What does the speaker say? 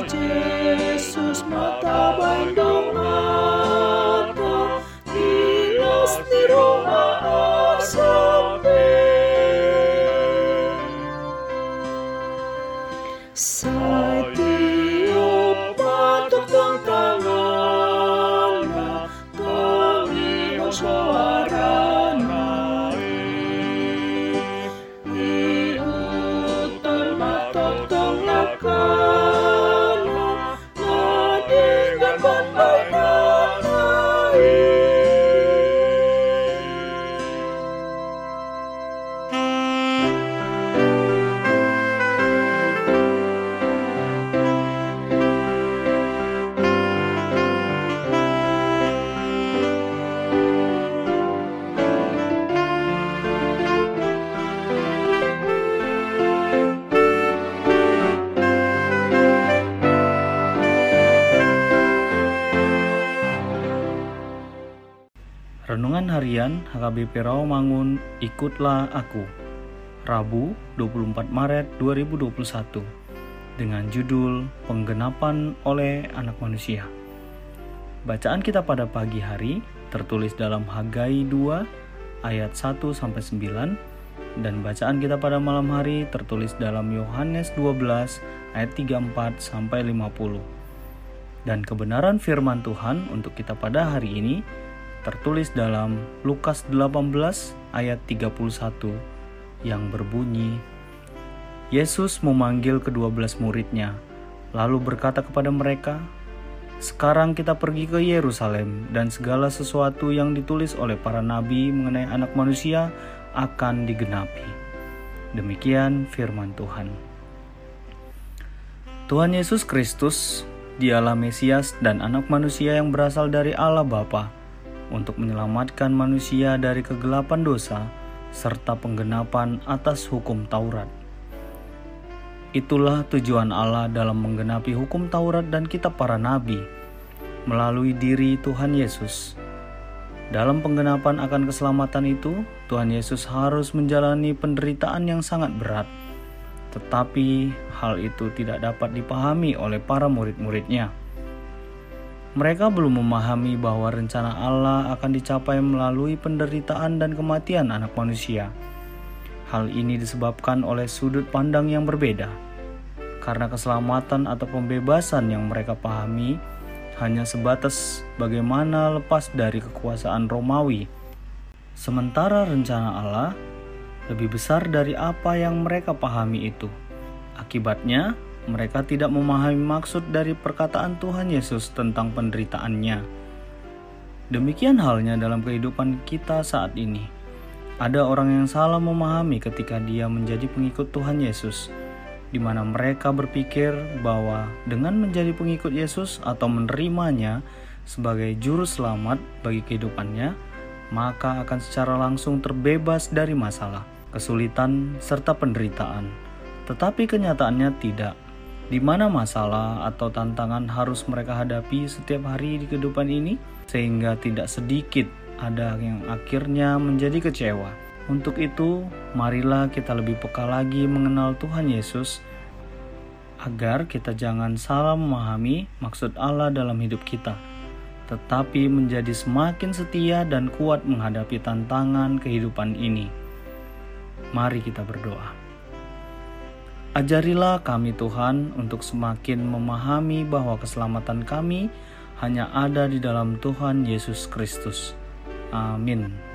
Yesus mata baik Renungan Harian HKBP Rawamangun Ikutlah Aku. Rabu 24 Maret 2021 dengan judul Penggenapan oleh Anak Manusia. Bacaan kita pada pagi hari tertulis dalam Hagai 2 ayat 1 sampai 9 dan bacaan kita pada malam hari tertulis dalam Yohanes 12 ayat 34 sampai 50. Dan kebenaran firman Tuhan untuk kita pada hari ini tertulis dalam Lukas 18 ayat 31 yang berbunyi Yesus memanggil kedua belas muridnya lalu berkata kepada mereka sekarang kita pergi ke Yerusalem dan segala sesuatu yang ditulis oleh para nabi mengenai anak manusia akan digenapi. Demikian firman Tuhan. Tuhan Yesus Kristus, Dialah Mesias dan anak manusia yang berasal dari Allah Bapa untuk menyelamatkan manusia dari kegelapan dosa serta penggenapan atas hukum Taurat. Itulah tujuan Allah dalam menggenapi hukum Taurat dan kitab para nabi melalui diri Tuhan Yesus. Dalam penggenapan akan keselamatan itu, Tuhan Yesus harus menjalani penderitaan yang sangat berat. Tetapi hal itu tidak dapat dipahami oleh para murid-muridnya mereka belum memahami bahwa rencana Allah akan dicapai melalui penderitaan dan kematian anak manusia. Hal ini disebabkan oleh sudut pandang yang berbeda. Karena keselamatan atau pembebasan yang mereka pahami hanya sebatas bagaimana lepas dari kekuasaan Romawi. Sementara rencana Allah lebih besar dari apa yang mereka pahami itu. Akibatnya, mereka tidak memahami maksud dari perkataan Tuhan Yesus tentang penderitaannya. Demikian halnya dalam kehidupan kita saat ini. Ada orang yang salah memahami ketika dia menjadi pengikut Tuhan Yesus, di mana mereka berpikir bahwa dengan menjadi pengikut Yesus atau menerimanya sebagai juru selamat bagi kehidupannya, maka akan secara langsung terbebas dari masalah, kesulitan, serta penderitaan. Tetapi kenyataannya tidak di mana masalah atau tantangan harus mereka hadapi setiap hari di kehidupan ini, sehingga tidak sedikit ada yang akhirnya menjadi kecewa. Untuk itu, marilah kita lebih peka lagi mengenal Tuhan Yesus, agar kita jangan salah memahami maksud Allah dalam hidup kita, tetapi menjadi semakin setia dan kuat menghadapi tantangan kehidupan ini. Mari kita berdoa. Ajarilah kami Tuhan untuk semakin memahami bahwa keselamatan kami hanya ada di dalam Tuhan Yesus Kristus. Amin.